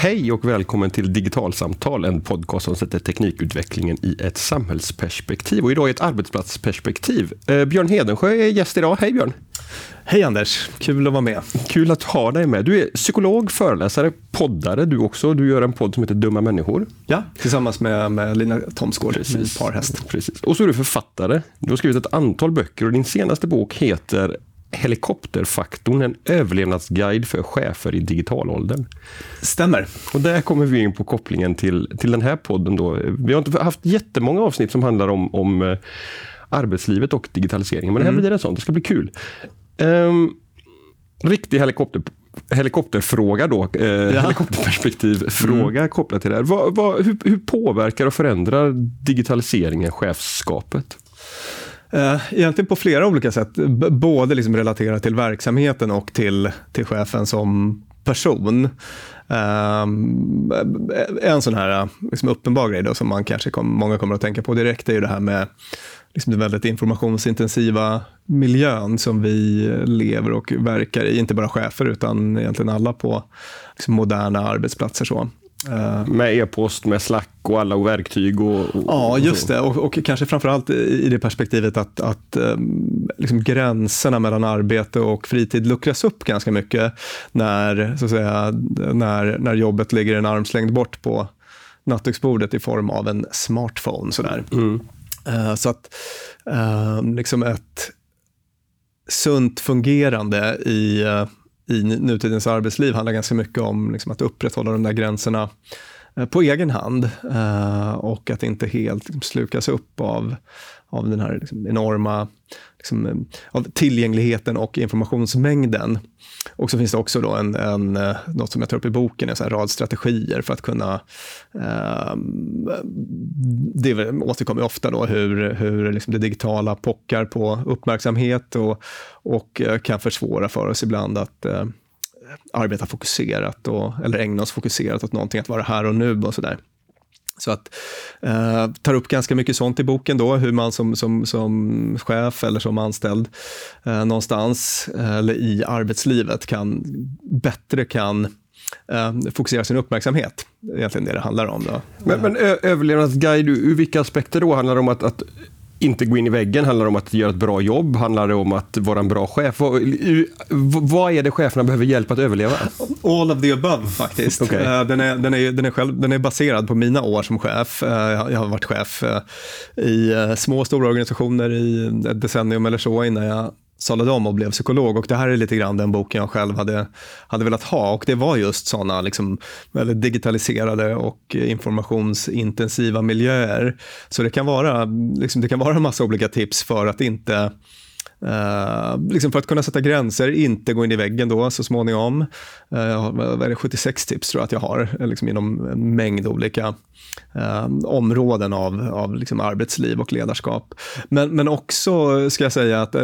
Hej och välkommen till Digitalsamtal, en podcast som sätter teknikutvecklingen i ett samhällsperspektiv och idag i ett arbetsplatsperspektiv. Eh, Björn Hedensjö är gäst idag. Hej Björn! Hej Anders, kul att vara med. Kul att ha dig med. Du är psykolog, föreläsare, poddare du också. Du gör en podd som heter Dumma människor. Ja, tillsammans med, med Lina Thomsgård, Precis. parhäst. Precis. Och så är du författare. Du har skrivit ett antal böcker och din senaste bok heter Helikopterfaktorn, en överlevnadsguide för chefer i digitalåldern. Stämmer. Och där kommer vi in på kopplingen till, till den här podden. Då. Vi har inte haft jättemånga avsnitt som handlar om, om eh, arbetslivet och digitaliseringen, men det här mm. blir en sån. Det ska bli kul. Um, riktig helikopter, helikopterfråga då, eh, ja. helikopterperspektivfråga mm. kopplat till det här. Vad, vad, hur, hur påverkar och förändrar digitaliseringen chefskapet? Eh, egentligen på flera olika sätt. Både liksom relaterat till verksamheten och till, till chefen som person. Um, en sån här eh, liksom uppenbar grej då, som man kanske kom, många kommer att tänka på direkt är ju det här med liksom den väldigt informationsintensiva miljön som vi lever och verkar i. Inte bara chefer utan egentligen alla på liksom moderna arbetsplatser. Så. Uh, med e-post, med Slack och alla verktyg. Och, och ja, just det. Och, och kanske framförallt i det perspektivet att, att um, liksom gränserna mellan arbete och fritid luckras upp ganska mycket när, så att säga, när, när jobbet ligger en armslängd bort på nattduksbordet i form av en smartphone. Sådär. Mm. Uh, så att uh, liksom ett sunt fungerande i uh, i nutidens arbetsliv handlar ganska mycket om liksom, att upprätthålla de där gränserna. Eh, på egen hand eh, och att inte helt liksom slukas upp av, av den här liksom, enorma liksom, eh, av tillgängligheten och informationsmängden. Och så finns det också då en, en, något som jag tar upp i boken, en rad strategier för att kunna... Eh, det återkommer ofta då hur, hur liksom det digitala pockar på uppmärksamhet och, och kan försvåra för oss ibland att eh, arbeta fokuserat och, eller ägna oss fokuserat åt någonting, att vara här och nu och sådär. Så att eh, tar upp ganska mycket sånt i boken då, hur man som, som, som chef eller som anställd eh, någonstans eh, eller i arbetslivet kan bättre kan eh, fokusera sin uppmärksamhet. Egentligen det det handlar om. Då. Men, men överlevnadsguide, ur vilka aspekter då? Handlar det om att, att inte gå in i väggen? Handlar det om att göra ett bra jobb? Handlar det om att vara en bra chef? Vad, vad är det cheferna behöver hjälp att överleva? All of the above faktiskt. Okay. Eh, den, är, den, är, den, är själv, den är baserad på mina år som chef. Eh, jag har varit chef eh, i små och stora organisationer i ett decennium eller så innan jag sadlade om och blev psykolog. Och Det här är lite grann den boken jag själv hade, hade velat ha. Och Det var just sådana liksom, väldigt digitaliserade och informationsintensiva miljöer. Så det kan vara, liksom, det kan vara en massa olika tips för att inte Uh, liksom för att kunna sätta gränser, inte gå in i väggen då så småningom. Uh, vad är det, 76 tips tror jag att jag har, eh, liksom inom en mängd olika uh, områden av, av liksom arbetsliv och ledarskap. Men, men också ska jag säga att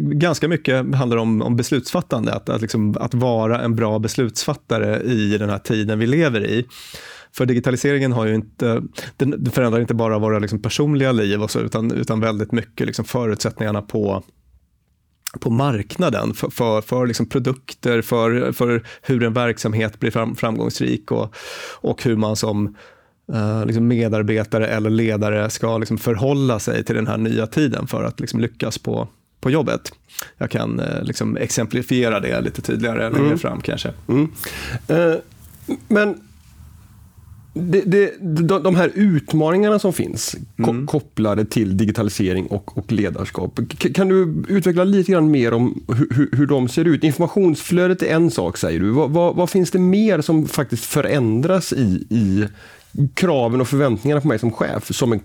ganska mycket handlar om, om beslutsfattande, att, att, liksom, att vara en bra beslutsfattare i den här tiden vi lever i. För digitaliseringen har ju inte, den förändrar inte bara våra liksom personliga liv och så, utan, utan väldigt mycket liksom förutsättningarna på på marknaden för, för, för liksom produkter, för, för hur en verksamhet blir fram, framgångsrik och, och hur man som uh, liksom medarbetare eller ledare ska liksom förhålla sig till den här nya tiden för att liksom lyckas på, på jobbet. Jag kan uh, liksom exemplifiera det lite tydligare längre mm. fram kanske. Mm. Uh, men det, det, de, de här utmaningarna som finns mm. kopplade till digitalisering och, och ledarskap. Kan du utveckla lite grann mer om hur, hur de ser ut? Informationsflödet är en sak säger du. Vad, vad, vad finns det mer som faktiskt förändras i, i kraven och förväntningarna på mig som chef som en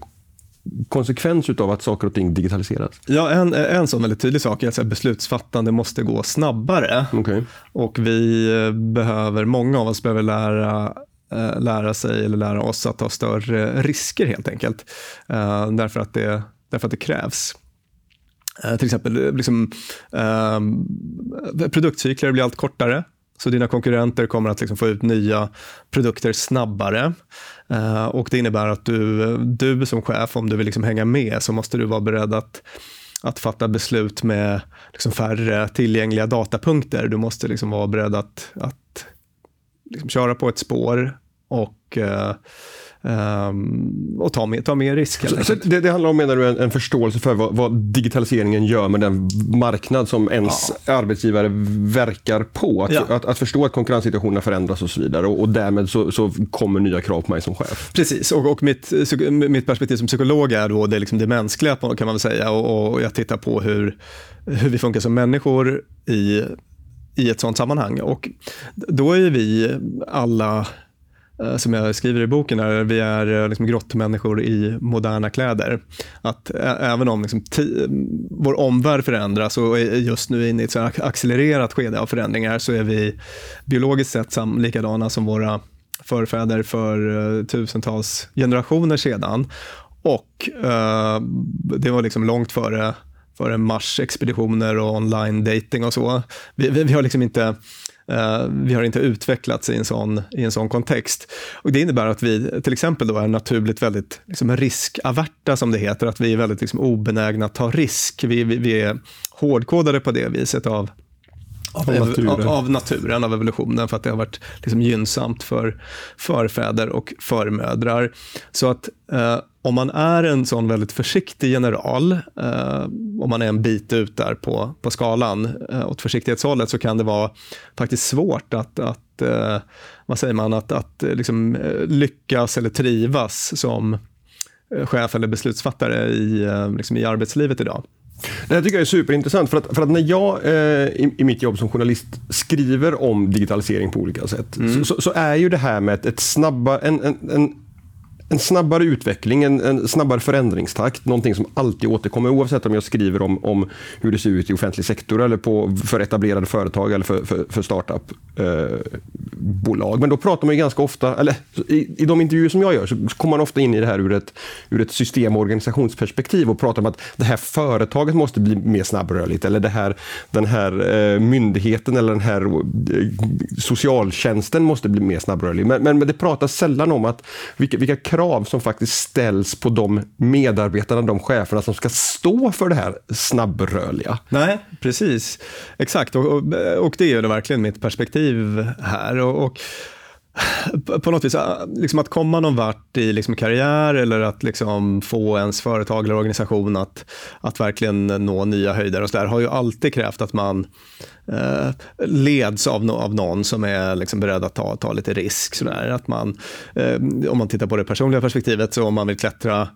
konsekvens av att saker och ting digitaliseras? Ja, en, en sån väldigt tydlig sak är att beslutsfattande måste gå snabbare. Okay. Och vi eh, behöver, många av oss behöver lära Eh, lära sig eller lära oss att ta större risker helt enkelt. Eh, därför, att det, därför att det krävs. Eh, till exempel eh, liksom, eh, produktcykler blir allt kortare. Så dina konkurrenter kommer att liksom få ut nya produkter snabbare. Eh, och Det innebär att du, du som chef, om du vill liksom hänga med, så måste du vara beredd att, att fatta beslut med liksom färre tillgängliga datapunkter. Du måste liksom vara beredd att, att liksom köra på ett spår och uh, Um, och ta mer, ta mer risk. Så, det, det, handlar om menar du, en, en förståelse för vad, vad, digitaliseringen gör med den marknad som ens ja. arbetsgivare verkar på. Att, ja. att, att, förstå att konkurrenssituationerna förändras och så vidare och, och därmed så, så, kommer nya krav på mig som chef. Precis, och, och mitt, mitt perspektiv som psykolog är då det, liksom det mänskliga kan man väl säga och, och jag tittar på hur, hur vi funkar som människor i i ett sånt sammanhang. Och då är vi alla eh, som jag skriver i boken, är vi är eh, liksom grottmänniskor i moderna kläder. Att även om liksom vår omvärld förändras och är just nu inne i ett så accelererat skede av förändringar så är vi biologiskt sett likadana som våra förfäder för eh, tusentals generationer sedan. Och uh, det var liksom långt före före Mars-expeditioner och online dating och så. Vi, vi, vi har liksom inte Uh, vi har inte utvecklats i en, sån, i en sån kontext. Och det innebär att vi till exempel då är naturligt väldigt liksom, riskaverta, som det heter, att vi är väldigt liksom, obenägna att ta risk. Vi, vi, vi är hårdkodade på det viset av av, av, naturen. Av, av, naturen, av evolutionen, för att det har varit liksom gynnsamt för förfäder och förmödrar. Så att eh, om man är en sån väldigt försiktig general, eh, om man är en bit ut där på, på skalan eh, åt försiktighetshållet, så kan det vara faktiskt svårt att, att eh, vad säger man, att, att eh, liksom, eh, lyckas eller trivas som eh, chef eller beslutsfattare i, liksom i arbetslivet idag. Det här tycker jag är superintressant för att, för att när jag eh, i, i, mitt jobb som journalist skriver om digitalisering på olika sätt mm. så, så, är ju det här med ett, ett snabba, en, en, en en snabbare utveckling, en, en, snabbare förändringstakt, någonting som alltid återkommer oavsett om jag skriver om, om hur det ser ut i offentlig sektor eller på, för etablerade företag eller för, för, för startup-bolag. Eh, Men då pratar man ju ganska ofta, eller i, i de intervjuer som jag gör så kommer man ofta in i det här ur ett, ur ett system och organisationsperspektiv och pratar om att det här företaget måste bli mer snabbrörligt eller det här, den här eh, myndigheten eller den här eh, socialtjänsten måste bli mer snabbrörlig. Men, men, men det pratas sällan om att vilka, vilka krav som faktiskt ställs på de medarbetarna, de cheferna som ska stå för det här snabbrörliga. Nej, precis. Exakt, och, och, och det är ju verkligen mitt perspektiv här. och, och på något vis, äh, liksom att komma någon vart i liksom karriär eller att liksom få ens företag eller organisation att, att verkligen nå nya höjder och så där, har ju alltid krävt att man eh, leds av, no av någon som är liksom beredd att ta, ta lite risk. Så där. Att man, eh, om man tittar på det personliga perspektivet, så om man vill klättra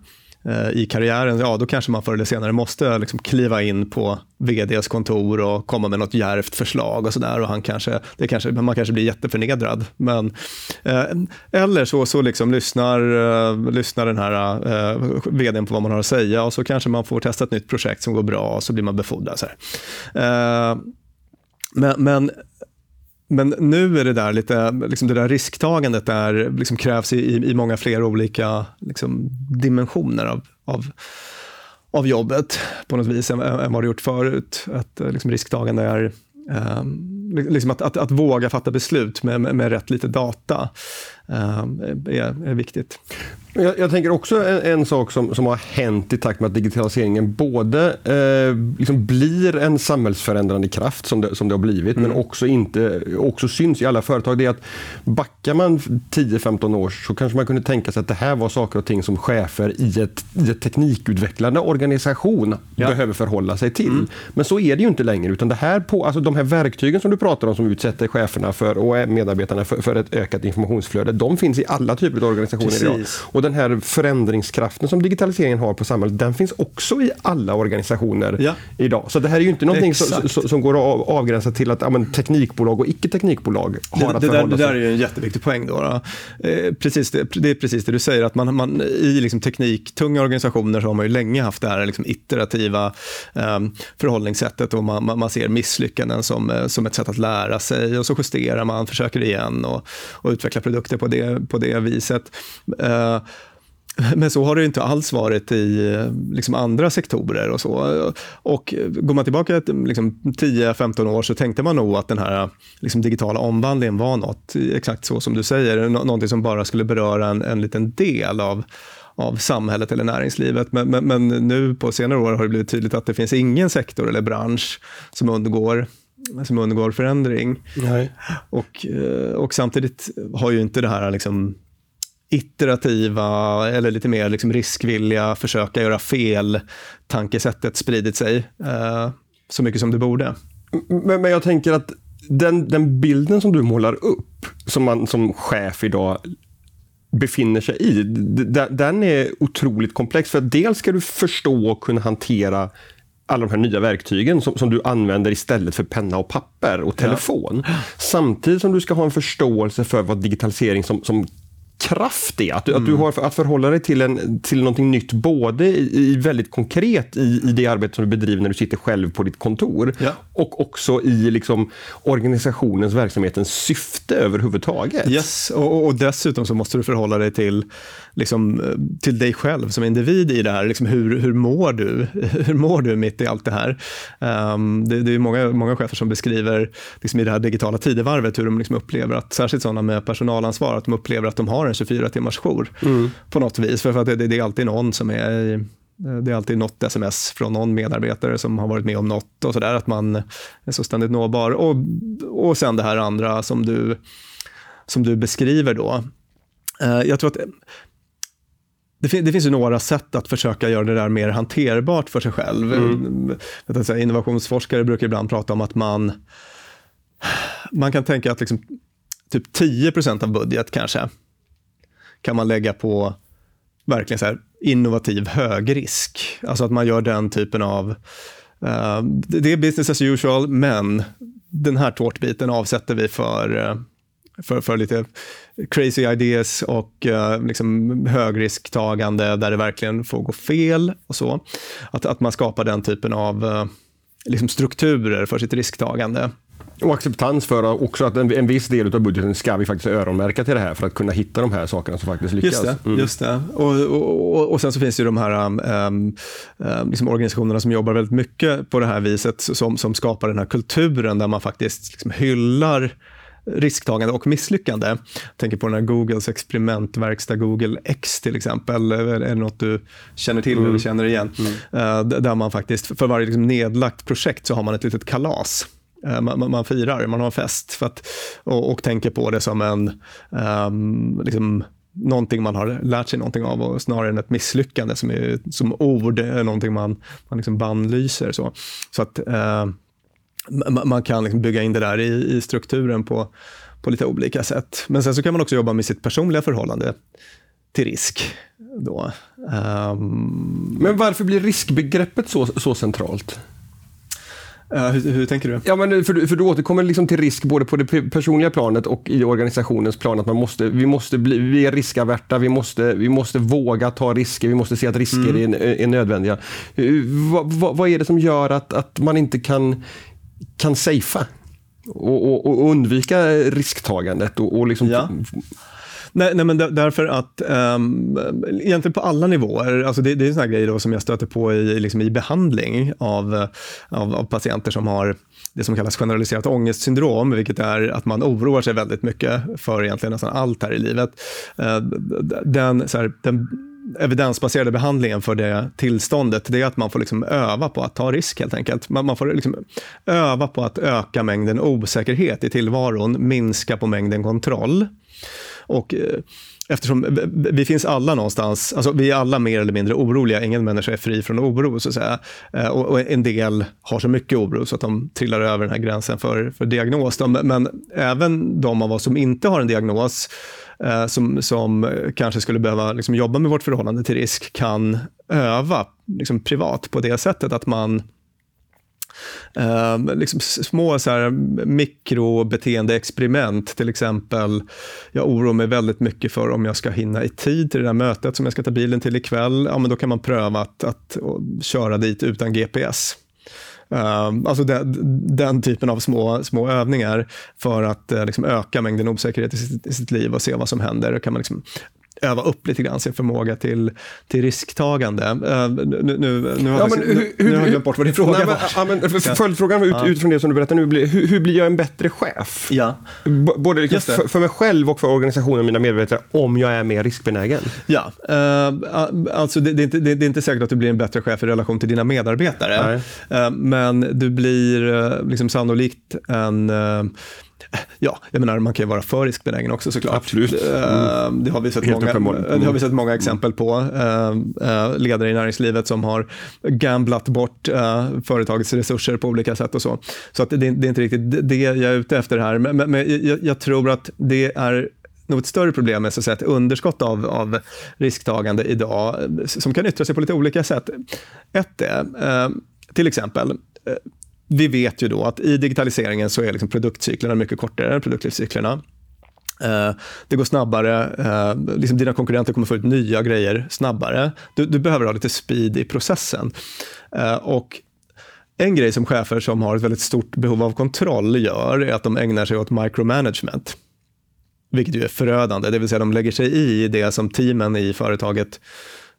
Eh, i karriären, ja då kanske man förr eller senare måste liksom kliva in på vds kontor och komma med något järvt förslag och sådär och han kanske, det kanske, man kanske blir jätteförnedrad. Men, eh, eller så, så liksom lyssnar, eh, lyssnar den här eh, vdn på vad man har att säga och så kanske man får testa ett nytt projekt som går bra och så blir man befordrad. Så eh, men, men men nu är det där lite, liksom det där risktagandet där liksom krävs i, i många fler olika liksom, dimensioner av, av, av jobbet på något vis än, än vad det gjort förut. Att eh, liksom, risktagande är eh, liksom att, att, att, våga fatta beslut med, med, med rätt lite data eh, är, är viktigt. Jag, jag, tänker också en, en, sak som, som har hänt i takt med att digitaliseringen både eh, liksom blir en samhällsförändrande kraft som det, som det har blivit, mm. men också, inte, också syns i alla företag. Det är att backar man 10-15 år så kanske man kunde tänka sig att det här var saker och ting som chefer i ett, i ett teknikutvecklande organisation ja. behöver förhålla sig till. Mm. Men så är det ju inte längre, utan det här på, alltså de här verktygen som du pratar om som utsätter cheferna för, och medarbetarna för, för ett ökat informationsflöde, de finns i alla typer av organisationer Precis. idag. Och den här förändringskraften som digitaliseringen har på samhället, den finns också i alla organisationer ja. idag. Så det här är ju inte någonting som, som, går att avgränsa till att ja, men, teknikbolag och icke-teknikbolag har det, att det där, det där är ju en jätteviktig poäng. Då, då. Eh, precis det, det, är precis det du säger, att man, man i liksom tekniktunga organisationer så har man ju länge haft det här liksom iterativa eh, förhållningssättet och man, man, ser misslyckanden som, eh, som ett sätt att lära sig och så justerar man, försöker igen och, och utvecklar produkter på det, på det viset. Eh, men så har det inte alls varit i liksom andra sektorer och så. Och går man tillbaka liksom 10-15 år så tänkte man nog att den här liksom digitala omvandlingen var något, exakt så som du säger, någonting som bara skulle beröra en, en liten del av av samhället eller näringslivet. Men, men, men, nu på senare år har det blivit tydligt att det finns ingen sektor eller bransch som undgår som undgår förändring. Nej. Och, eh, och samtidigt har ju inte det här liksom, iterativa eller lite mer liksom riskvilliga, försöka göra fel tankesättet spridit sig eh, så mycket som det borde. Men, men jag tänker att den, den bilden som du målar upp, som man som chef idag befinner sig i, den är otroligt komplex. För dels ska du förstå och kunna hantera alla de här nya verktygen som, som, du använder istället för penna och papper och telefon. Ja. Samtidigt som du ska ha en förståelse för vad digitalisering som, som kraft är. Att du, mm. att du har att förhålla dig till, en, till någonting nytt, både i, i väldigt konkret i, i det arbete som du bedriver när du sitter själv på ditt kontor ja. och också i liksom, organisationens, verksamhetens syfte överhuvudtaget. Yes, och, och dessutom så måste du förhålla dig till, liksom, till dig själv som individ i det här. Liksom, hur, hur mår du? Hur mår du mitt i allt det här? Um, det, det, är många, många chefer som beskriver liksom, i det här digitala tidevarvet hur de liksom upplever att, särskilt sådana med personalansvar, att de upplever att de har en 24 timmars jour mm. på något vis. För, att det, det, är alltid någon som är det är alltid något sms från någon medarbetare som har varit med om något och sådär, att man är så ständigt nåbar. Och, och sen det här andra som du, som du beskriver då. Eh, jag tror att det, det, finns ju några sätt att försöka göra det där mer hanterbart för sig själv. Mm. Innovationsforskare brukar ibland prata om att man, man kan tänka att liksom, typ 10% av budget kanske kan man lägga på verkligen så här innovativ högrisk. Alltså att man gör den typen av... Uh, det är business as usual, men den här tårtbiten avsätter vi för, uh, för, för lite crazy ideas och uh, liksom högrisktagande där det verkligen får gå fel och så. Att, att man skapar den typen av liksom strukturer för sitt risktagande. Och acceptans för också att en, en viss del av budgeten ska vi faktiskt öronmärka till det här för att kunna hitta de här sakerna som faktiskt lyckas. Just det. Mm. Just det. Och, och, och, sen så finns det ju de här um, um, liksom organisationerna som jobbar väldigt mycket på det här viset som, som skapar den här kulturen där man faktiskt liksom hyllar risktagande och misslyckande. Jag tänker på den här Googles experimentverkstad Google X till exempel. Är det något du känner till mm. eller känner igen? Mm. Uh, där man faktiskt, för varje liksom nedlagt projekt så har man ett litet kalas Eh, Eh, man, man, firar, man har en fest för att, och, och tänker på det som en um, liksom, någonting man har lärt sig någonting av och snarare än ett misslyckande som, är, som ord är någonting man, man liksom bannlyser. Så, så att uh, man kan liksom bygga in det där i, i strukturen på, på lite olika sätt. Men sen så kan man också jobba med sitt personliga förhållande till risk. Då. Um, Men varför blir riskbegreppet så, så centralt? Uh, hur, hur, tänker du? Ja, men för, för du återkommer liksom till risk både på det personliga planet och i organisationens plan. Att man måste, vi, måste bli, vi är riskaverta, vi måste, vi måste våga ta risker, vi måste se att risker mm. är, är nödvändiga. Vad, vad, vad, är det som gör att, att man inte kan, kan safea? Och, och, och undvika risktagandet och, och liksom ja. Nej, nej men därför att um, egentligen på alla nivåer, alltså det, det är en sån här grej då som jag stöter på i, liksom i behandling av, av, av patienter som har det som kallas generaliserat ångestsyndrom, vilket är att man oroar sig väldigt mycket för egentligen nästan allt här i livet. Eh, den, så här, den evidensbaserade behandlingen för det tillståndet, det är att man får liksom öva på att ta risk helt enkelt. Man, man får liksom öva på att öka mängden osäkerhet i tillvaron, minska på mängden kontroll. Och eh, eftersom vi finns alla någonstans, alltså vi är alla mer eller mindre oroliga, ingen människa är fri från oro så att säga. Eh, och en del har så mycket oro så att de trillar över den här gränsen för, för diagnos. Men även de av oss som inte har en diagnos, eh, som, som kanske skulle behöva liksom jobba med vårt förhållande till risk, kan öva liksom privat på det sättet att man Eh, liksom små så här, mikrobeteendeexperiment, till exempel. Jag oroar mig väldigt mycket för om jag ska hinna i tid till det där mötet som jag ska ta bilen till ikväll. Ja, men då kan man pröva att, att, att köra dit utan GPS. Uh, ehm, alltså den, den, typen av små, små övningar för att uh, liksom öka mängden osäkerhet i sitt, i sitt, liv och se vad som händer. Då kan man liksom öva upp lite grann sin förmåga till, till risktagande. Uh, nu, nu, nu, har ja, jag, hur, nu, har jag glömt bort vad din fråga nej, var. Ja, men, följdfrågan ut, ja. utifrån det som du berättar nu, blir, hur, hur blir jag en bättre chef? Ja. B både liksom för, för, mig själv och för organisationen och mina medarbetare, om jag är mer riskbenägen? Ja, uh, alltså det, det, är inte, det, det, är inte säkert att du blir en bättre chef i relation till dina medarbetare. Uh, men du blir liksom sannolikt en Ja, jag menar man kan ju vara för riskbenägen också såklart. Absolut. Mm. Det, har vi sett många, mm. det har vi sett många exempel på. Ledare i näringslivet som har gamblat bort företagets resurser på olika sätt och så. Så att det, det är inte riktigt det jag är ute efter här. Men, men jag, jag tror att det är nog ett större problem med så att säga, ett underskott av, av risktagande idag som kan yttra sig på lite olika sätt. Ett är, till exempel, vi vet ju då att i digitaliseringen så är liksom produktcyklerna mycket kortare än produktlivscyklerna. Eh, det går snabbare, eh, liksom dina konkurrenter kommer få ut nya grejer snabbare. Du, du behöver ha lite speed i processen. Eh, och en grej som chefer som har ett väldigt stort behov av kontroll gör är att de ägnar sig åt micromanagement. Vilket ju är förödande, det vill säga de lägger sig i det som teamen i företaget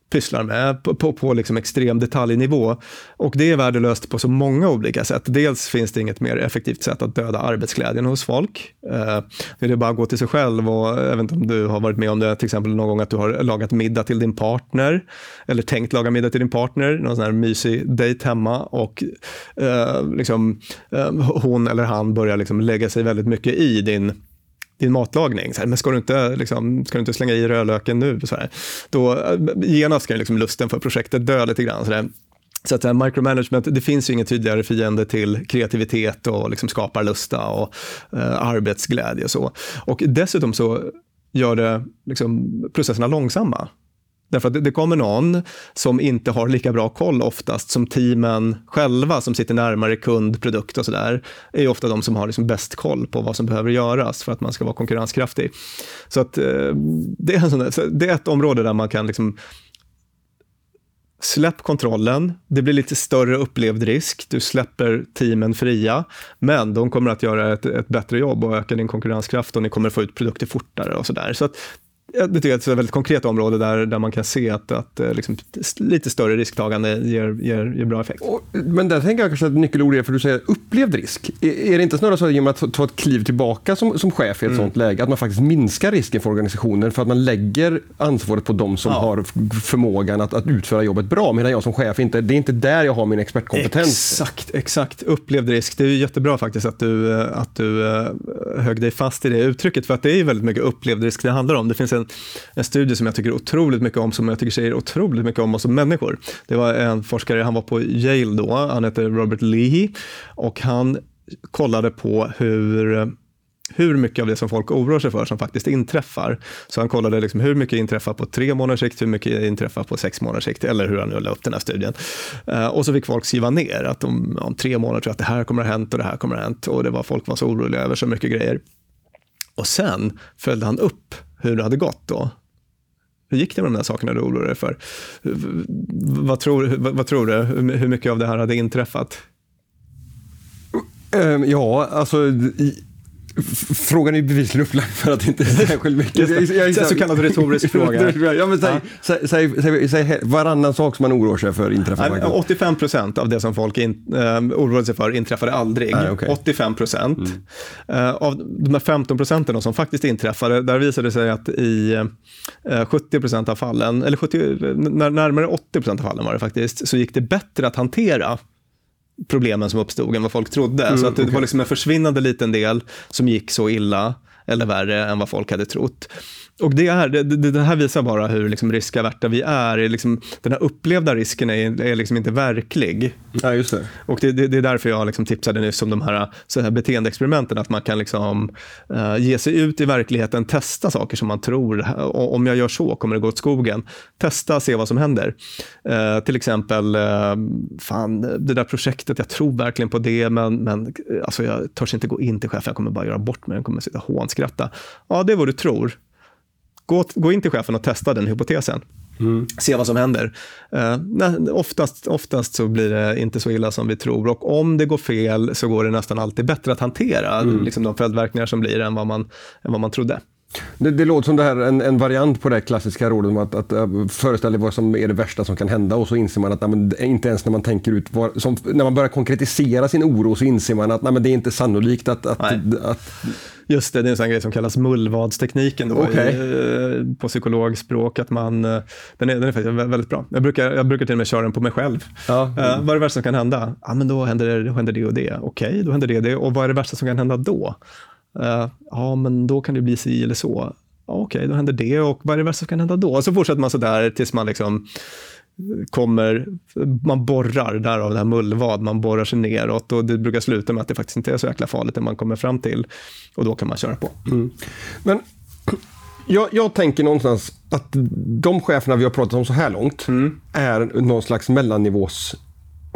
pysslar med på, på, på liksom extrem detaljnivå. Och det är värdelöst på så många olika sätt. Dels finns det inget mer effektivt sätt att döda arbetsglädjen hos folk. Eh, det är bara att gå till sig själv och eh, jag vet inte om du har varit med om det till exempel någon gång att du har lagat middag till din partner eller tänkt laga middag till din partner, någon sån här mysig dejt hemma och eh, liksom, eh, hon eller han börjar liksom lägga sig väldigt mycket i din din matlagning. Så här, men ska du, inte, liksom, ska du inte slänga i rödlöken nu? Så här. Då eh, genast kan liksom lusten för projektet dö lite grann. Så, där. så att här, micromanagement, det finns ju ingen tydligare fiende till kreativitet och liksom skaparlusta och eh, arbetsglädje och så. Och dessutom så gör det liksom, processerna långsamma. Därför att det kommer någon som inte har lika bra koll oftast som teamen själva som sitter närmare kund, produkt och sådär. är ofta de som har liksom bäst koll på vad som behöver göras för att man ska vara konkurrenskraftig. Så att eh, det är, sån, det är ett område där man kan liksom Släpp kontrollen, det blir lite större upplevd risk, du släpper teamen fria, men de kommer att göra ett, ett bättre jobb och öka din konkurrenskraft och ni kommer få ut produkter fortare och sådär. Så att det tycker jag är ett väldigt konkret område där, där man kan se att, att eh, liksom, lite större risktagande ger, ger, ger bra effekt. Och, men där tänker jag kanske att nyckelord är för du säger upplevd risk. Är, är det inte snarare så att genom att ta ett kliv tillbaka som, som chef i ett mm. sånt läge, att man faktiskt minskar risken för organisationen för att man lägger ansvaret på de som ja. har förmågan att, att utföra jobbet bra, medan jag som chef inte, det är inte där jag har min expertkompetens. Exakt, exakt. Upplevd risk. Det är jättebra faktiskt att du, eh, att du eh, högg dig fast i det uttrycket, för att det är väldigt mycket upplevd risk det handlar om. Det finns en en, studie som jag tycker otroligt mycket om, som jag tycker säger otroligt mycket om oss som människor. Det var en forskare, han var på Yale då, han heter Robert Leahy och han kollade på hur hur mycket av det som folk oroar sig för som faktiskt inträffar. Så han kollade liksom hur mycket inträffar på tre månaders sikt, hur mycket inträffar på sex månaders sikt, eller hur han nu la upp den här studien. Uh, och så fick folk skriva ner att om, om tre månader tror jag att det här kommer att ha hänt och det här kommer att ha hänt. Och det var folk var så oroliga över så mycket grejer. Och sen följde han upp hur det hade gått då. Hur gick det med de där sakerna du oroade dig för? Vad tror, vad, vad tror du? Hur mycket av det här hade inträffat? Ehm, ja, alltså Frågan är bevisligen upplagd för att det inte är särskilt mycket. Jag, jag, jag, så kallad retorisk fråga. ja, men säg, ja. Säg, säg, säg, säg, varannan sak som man oroar sig för inträffar 85 procent av det som folk in, um, oroade sig för inträffade aldrig. Nej, okay. 85 procent. Mm. Uh, av de här 15 procenten som faktiskt inträffade, där visade det sig att i uh, 70 procent av fallen, eller 70, närmare 80 procent av fallen var det faktiskt, så gick det bättre att hantera problemen som uppstod än vad folk trodde. Mm, så att det okay. var liksom en försvinnande liten del som gick så illa eller värre än vad folk hade trott. Och det, är, det, det här visar bara hur liksom riskaverta vi är. Liksom, den här upplevda risken är, är liksom inte verklig. Ja, just det. Och det, det, det är därför jag liksom tipsade nyss om de här, så här beteendeexperimenten. Att man kan liksom, uh, ge sig ut i verkligheten, testa saker som man tror, om jag gör så kommer det gå åt skogen. Testa, se vad som händer. Uh, till exempel, uh, fan, det där projektet, jag tror verkligen på det, men, men alltså, jag törs inte gå in till chefen, jag kommer bara göra bort mig, jag kommer sitta och hånskratta. Ja, det är vad du tror. Gå, gå in till chefen och testa den hypotesen. Mm. Se vad som händer. Uh, nej, oftast, oftast så blir det inte så illa som vi tror och om det går fel så går det nästan alltid bättre att hantera mm. liksom de följdverkningar som blir än vad man, än vad man trodde. Det, det, låter som det här, en, en, variant på det klassiska rådet om att, att, att föreställa dig vad som är det värsta som kan hända och så inser man att nej, inte ens när man tänker ut, vad, som, när man börjar konkretisera sin oro så inser man att nej, det är inte sannolikt att, att, att Just det, det är en sån grej som kallas mullvadstekniken då, okay. i, eh, på psykologspråk. Att man, eh, den, är, den är faktiskt väldigt bra. Jag brukar, jag brukar till och med köra den på mig själv. Ja. Uh, vad är det värsta som kan hända? Ja, men då händer, det, då händer det och det. Okej, okay, då händer det och det. Och vad är det värsta som kan hända då? Uh, ja, men då kan det bli si eller så. Okej, okay, då händer det och vad är det värsta som kan hända då? Och så fortsätter man så där tills man liksom kommer, man borrar, därav det här mullvad, man borrar sig neråt och det brukar sluta med att det faktiskt inte är så jäkla farligt det man kommer fram till och då kan man köra på. Mm. Men jag, jag, tänker någonstans att de cheferna vi har pratat om så här långt mm. är någon slags mellannivås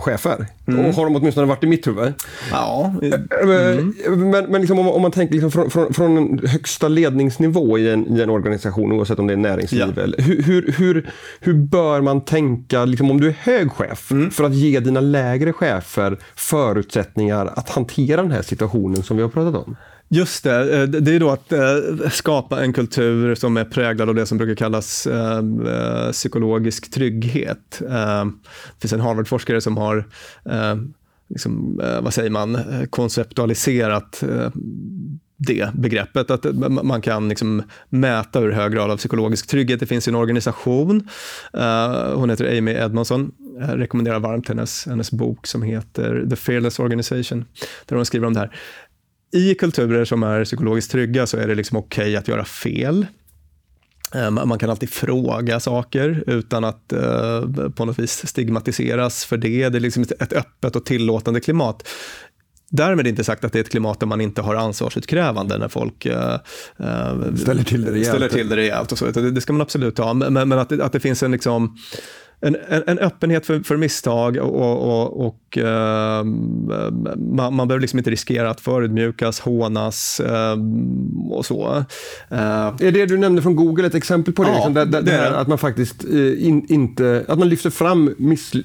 chefer. Mm. Och har de åtminstone varit i mitt huvud. Ja. Mm. Men, men liksom om, om, man tänker liksom från, från, från högsta ledningsnivå i en, i en organisation, oavsett om det är näringsliv, ja. eller, hur, hur, hur, hur, bör man tänka liksom om du är hög chef mm. för att ge dina lägre chefer förutsättningar att hantera den här situationen som vi har pratat om? Just det, eh, det är då att eh, skapa en kultur som är präglad av det som brukar kallas eh, psykologisk trygghet. Det finns en Harvard-forskare som har liksom, vad säger man, konceptualiserat det begreppet. Att man kan liksom mäta hur hög grad av psykologisk trygghet det finns i en organisation. Hon heter Amy Edmondson. Jag rekommenderar varmt hennes, hennes bok som heter The Fearless Organization, där hon skriver om det här i kulturer som är psykologiskt trygga så är det liksom okej okay att göra fel. Eh, man kan alltid fråga saker utan att uh, på något vis stigmatiseras för det. Det är liksom ett öppet och tillåtande klimat. Därmed inte sagt att det är ett klimat där man inte har ansvarsutkrävande när folk uh, ställer till det rejält. Ställer till det rejält och så. Det, det ska man absolut ha, men, men att, det, att det finns en liksom en, en, en, öppenhet för, för misstag och, och, och uh, man, man behöver liksom inte riskera att förödmjukas, hånas uh, och så. Uh, är det du nämnde från Google ett exempel på det? Ja, liksom, där, där, det här, att man faktiskt in, inte, att man lyfter fram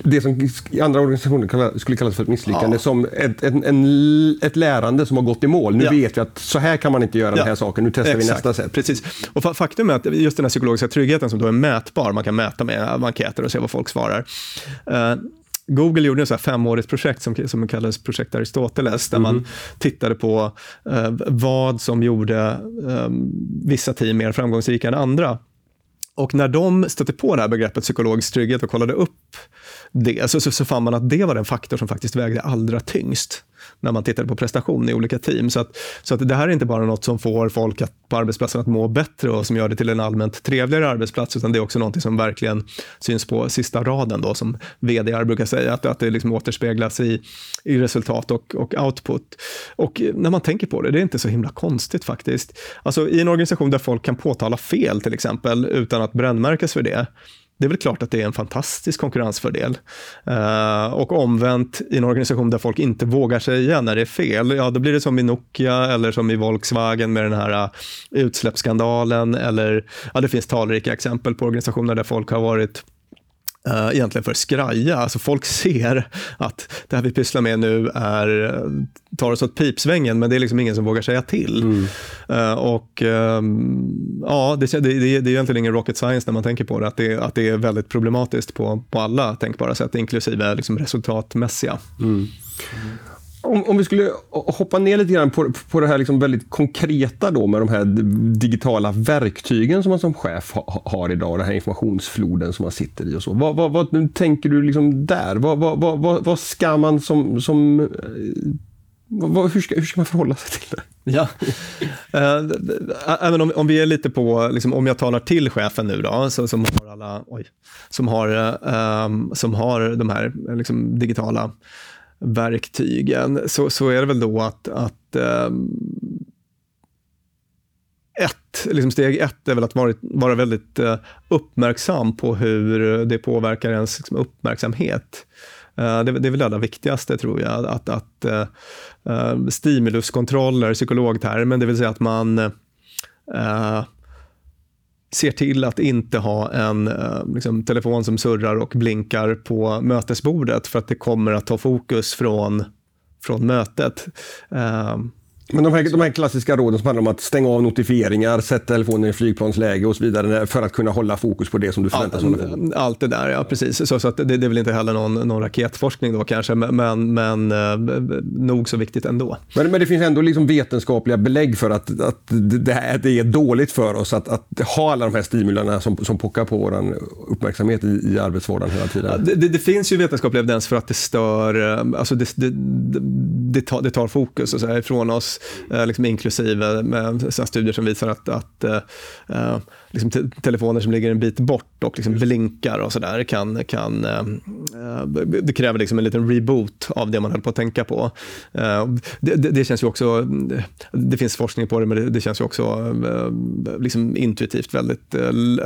det som i andra organisationer skulle kallas för ett misslyckande ja. som ett, ett, en, ett lärande som har gått i mål. Nu ja. vet vi att så här kan man inte göra den här saken, nu testar Exakt. vi nästa sätt. Precis. Och faktum är att just den här psykologiska tryggheten som då är mätbar, man kan mäta med enkäter och se vad folk svarar. Uh, Google gjorde ett femårigt projekt som, som kallades Projekt Aristoteles, där mm. man tittade på uh, vad som gjorde um, vissa team mer framgångsrika än andra. Och när de stötte på det här begreppet psykologisk trygghet och kollade upp det, så, så, så fann man att det var den faktor som faktiskt vägde allra tyngst när man tittar på prestation i olika team. Så, att, så att det här är inte bara något som får folk att, på arbetsplatsen att må bättre och som gör det till en allmänt trevligare arbetsplats, utan det är också något som verkligen syns på sista raden, då, som vd brukar säga, att, att det liksom återspeglas i, i resultat och, och output. Och när man tänker på det, det är inte så himla konstigt faktiskt. Alltså i en organisation där folk kan påtala fel till exempel, utan att brännmärkas för det, det är väl klart att det är en fantastisk konkurrensfördel. Uh, och omvänt, i en organisation där folk inte vågar säga när det är fel, ja då blir det som i Nokia eller som i Volkswagen med den här uh, utsläppsskandalen eller, ja det finns talrika exempel på organisationer där folk har varit uh, egentligen för skraja. Alltså folk ser att det här vi pysslar med nu är, tar oss åt pipsvängen, men det är liksom ingen som vågar säga till. Mm. Uh, och um, ja, det, det, det, det är egentligen ingen rocket science när man tänker på det, att det, att det är väldigt problematiskt på, på alla tänkbara sätt, inklusive liksom resultatmässiga. Mm. Om, om, vi skulle hoppa ner lite grann på, på det här liksom väldigt konkreta då med de här digitala verktygen som man som chef ha, har idag, den här informationsfloden som man sitter i och så. Vad, vad, vad tänker du liksom där? Vad, vad, vad, vad ska man som, som eh, vad, hur, ska, hur ska man förhålla sig till det? Ja, eh, även om, om vi är lite på, liksom, om jag talar till chefen nu då, så, som har alla, oj, som har, um, som har de här liksom, digitala verktygen så, så är det väl då att, att ehm, ett, liksom steg ett är väl att vara, vara väldigt eh, uppmärksam på hur det påverkar ens liksom, uppmärksamhet. Eh, det, det, är väl det allra viktigaste tror jag, att, att uh, stimuluskontroller, psykologtermen, det vill säga att man ser till att inte ha en eh, liksom, telefon som surrar och blinkar på mötesbordet för att det kommer att ta fokus från, från mötet. Uh, men de här, de här klassiska råden som handlar om att stänga av notifieringar, sätta telefonen i flygplansläge och så vidare för att kunna hålla fokus på det som du förväntas hålla fokus. Allt det där, ja precis. Så, så att det, det är väl inte heller någon, någon raketforskning då kanske, men, men eh, nog så viktigt ändå. Men, men det finns ändå liksom vetenskapliga belägg för att, att det, här, det är dåligt för oss att, att ha alla de här stimulerna som, som pockar på vår uppmärksamhet i, i arbetsvardagen hela tiden. Ja, det, det, finns ju vetenskaplig evidens för att det stör, eh, alltså det, det, det, tar, det tar fokus och så här, ifrån oss Eh, liksom inklusive med studier som visar att, att uh, liksom te telefoner som ligger en bit bort och liksom blinkar och sådär kan, kan det kräver liksom en liten reboot av det man höll på att tänka på. Det, det, det, känns ju också, det finns forskning på det, men det, det känns ju också liksom intuitivt väldigt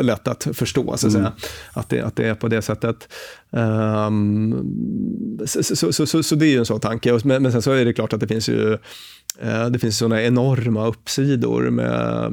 lätt att förstå, så att, mm. att, det, att det är på det sättet. Um, så, så, så, så, det är ju en sån tanke, men, men sen så är det klart att det finns ju Eh, Eh, det finns sådana enorma uppsidor med,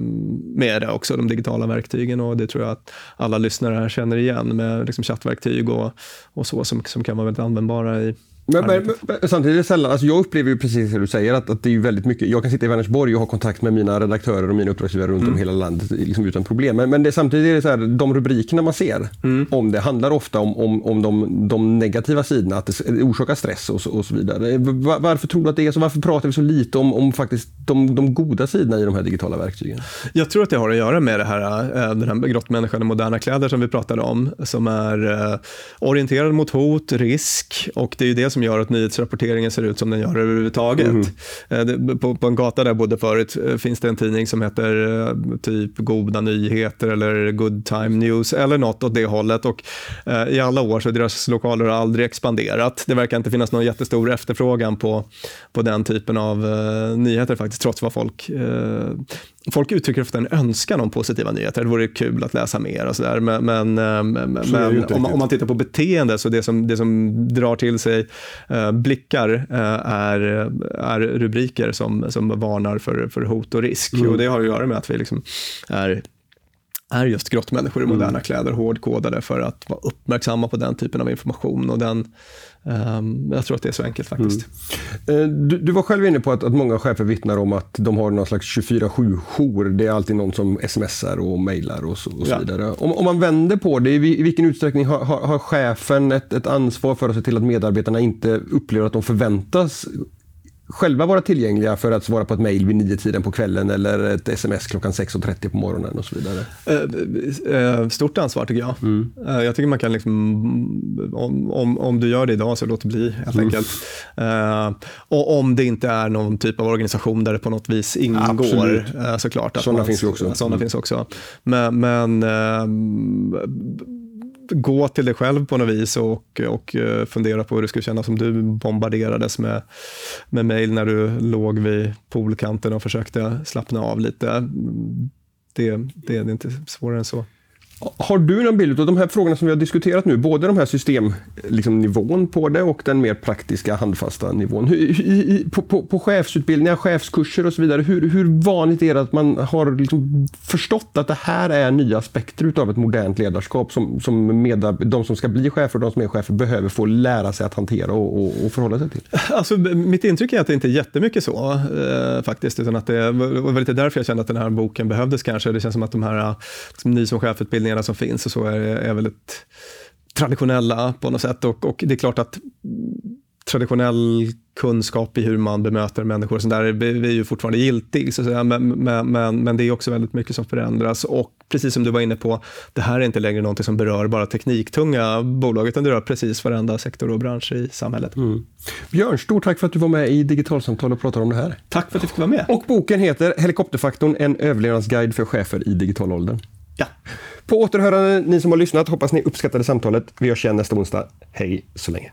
med det också, de digitala verktygen och det tror jag att alla lyssnare här känner igen med liksom chattverktyg och, och så som, som kan vara väldigt användbara i, men, men, men, samtidigt är det sällan, alltså jag upplever ju precis det du säger, att, att det är väldigt mycket, jag kan sitta i Vänersborg och ha kontakt med mina redaktörer och mina uppdragsgivare runt mm. om hela landet liksom utan problem. Men, men det, samtidigt är det så här, de rubrikerna man ser mm. om det handlar ofta om, om, om de, de negativa sidorna, att det orsakar stress och så, och så vidare. Var, varför tror du att det är så? Varför pratar vi så lite om, om faktiskt de, de goda sidorna i de här digitala verktygen? Jag tror att det har att göra med det här, äh, den här grottmänniskan i moderna kläder som vi pratade om, som är äh, orienterad mot hot, risk och det är ju det som gör att nyhetsrapporter rapporteringen ser ut som den gör överhuvudtaget. Mm. På, på en gata där jag bodde förut eh, finns det en tidning som heter eh, typ Goda nyheter eller Good Time News eller något åt det hållet. Och i alla år så deras lokaler har aldrig expanderat. Det verkar inte finnas någon jättestor efterfrågan på, på den typen av nyheter faktiskt, trots vad folk folk uttrycker ofta en önskan om positiva nyheter. Det vore kul att läsa mer och sådär. Men, men, men om, om, man tittar på beteende så det som, det som drar till sig uh, blickar uh, är, är rubriker som, som varnar för, för hot och risk. Mm. Och det har att göra med att vi liksom är är just grottmänniskor i moderna mm. kläder hårdkodade för att vara uppmärksamma på den typen av information. Och den, um, jag tror att det är så enkelt faktiskt. Mm. Du, du, var själv inne på att, att många chefer vittnar om att de har någon slags 24-7-jour. Det är alltid någon som smsar och mejlar och så, och så ja. vidare. Om, om, man vänder på det, i, vilken utsträckning har, har, har chefen ett, ett ansvar för att se till att medarbetarna inte upplever att de förväntas själva vara tillgängliga för att svara på ett mejl vid nio tiden på kvällen eller ett sms klockan 6.30 på morgonen och så vidare? Eh, eh, stort ansvar tycker jag. Mm. Eh, jag tycker man kan, liksom, om, om, om du gör det idag så låt det bli helt mm. enkelt. och om det inte är någon typ av organisation där det på något vis ingår Absolut. såklart. Sådana finns ju också. Sådana mm. finns också. Men, men gå till dig själv på något vis och, och eh, fundera på hur det skulle kännas om du bombarderades med, med mejl när du låg vid poolkanten och försökte slappna av lite. Det, det är inte svårare än så. Har du någon bild av de här frågorna som vi har diskuterat nu, både de här systemnivån liksom, på det och den mer praktiska handfasta nivån. Hur, i, på, på, på, chefsutbildningar, chefskurser och så vidare, hur, hur vanligt är det att man har liksom förstått att det här är nya aspekter utav ett modernt ledarskap som, som medar, de som ska bli chefer och de som är chefer behöver få lära sig att hantera och, och, och förhålla sig till? Alltså, mitt intryck är att det inte är jättemycket så eh, faktiskt, utan att det var lite därför jag kände att den här boken behövdes kanske. Det känns som att de här liksom, ni som chefutbildning utbildningarna som finns och så är, är väldigt traditionella på något sätt. Och, och det är klart att traditionell kunskap i hur man bemöter människor och sånt där är ju fortfarande giltig. Så att säga. Men, men, men, men, det är också väldigt mycket som förändras. Och precis som du var inne på, det här är inte längre något som berör bara tekniktunga bolag, utan det rör precis varenda sektor och bransch i samhället. Mm. Björn, stort tack för att du var med i Digitalsamtal och pratade om det här. Tack för att jag fick vara med. Och boken heter Helikopterfaktorn, en överlevnadsguide för chefer i digitalåldern. Ja. På återhörande, ni som har lyssnat, hoppas ni uppskattade samtalet. Vi hörs igen nästa onsdag. Hej så länge.